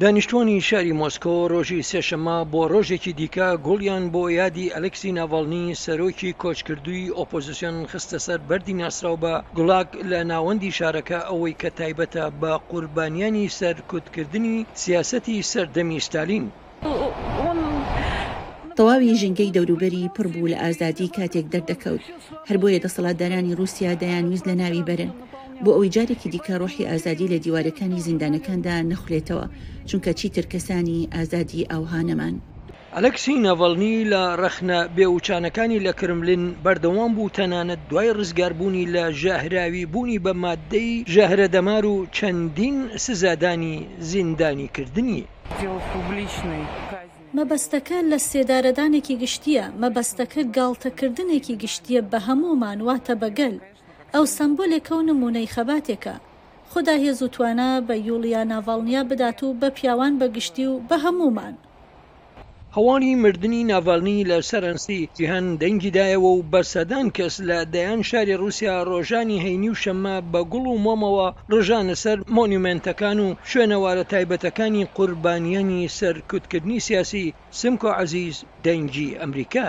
دانیشتوانی شاری مۆسکۆ ڕۆژی سێشەممە بۆ ڕۆژێکی دیکە گوڵیان بۆ یادی ئەلکسی ناڤاڵنی سەرۆکی کۆچکردووی ئۆپۆزسیۆن خستە سەر بەردی ناسراو بە گوڵاگ لە ناوەندی شارەکە ئەوەی کە تایبەتە بە قوربانیانی سەرکوتکردنی سیاسەتی سەردەمی ستالین. تەواوی ژینگەی دەوروبەری پڕ بوو لە ئازادی کاتێک دەردەکەوت، هەر بۆیە دەسەڵاتدارانی ڕووسیا دەیانویست لەناوی بەرن، بۆ ئەوەی جارێکی دیکە ڕۆحی ئازادی لە دیوارەکانی زیندانەکاندا نەخولێتەوە، چونکە چیتر کەسانی ئازادی ئاوها نەمان. ئەلکسی ناڤالنی لە ڕەخنە بێوچانەکانی لە کرملین بەردەوام بوو تەنانەت دوای ڕزگاربوونی لە ژەهراوی بوونی بە ماددەی ژەهرەدەمار و چەندین سزادانی زیندانیکردنی. مەبەستەکە لە سێدارەدانێکی گشتییە، مەبەستەکە گاڵتەکردنێکی گشتییە بە هەموومان واتە بە گەل. ئەو سەمبۆلێکە و نموونەی خەباتێکە. خودا هێز و توانا بە یوڵیا ناڤاڵنیا بدات و بە پیاوان بە گشتی و بە هەموومان. هەواڵی مردنی ناڤالنی لە سەرانسەی جیهان دەنگی دایەوە و بە سەدان کەس لە دەیان شاری ڕووسیا ڕۆژانی هەینی و شەممە بە گوڵ و مۆمەوە ڕژانە سەر مۆنیومێنتەکان و شوێنەوارە تایبەتەکانی قوربانیانی سەرکوتکردنی سیاسی، سمکۆ عەزیز، دەنگی ئەمریکا.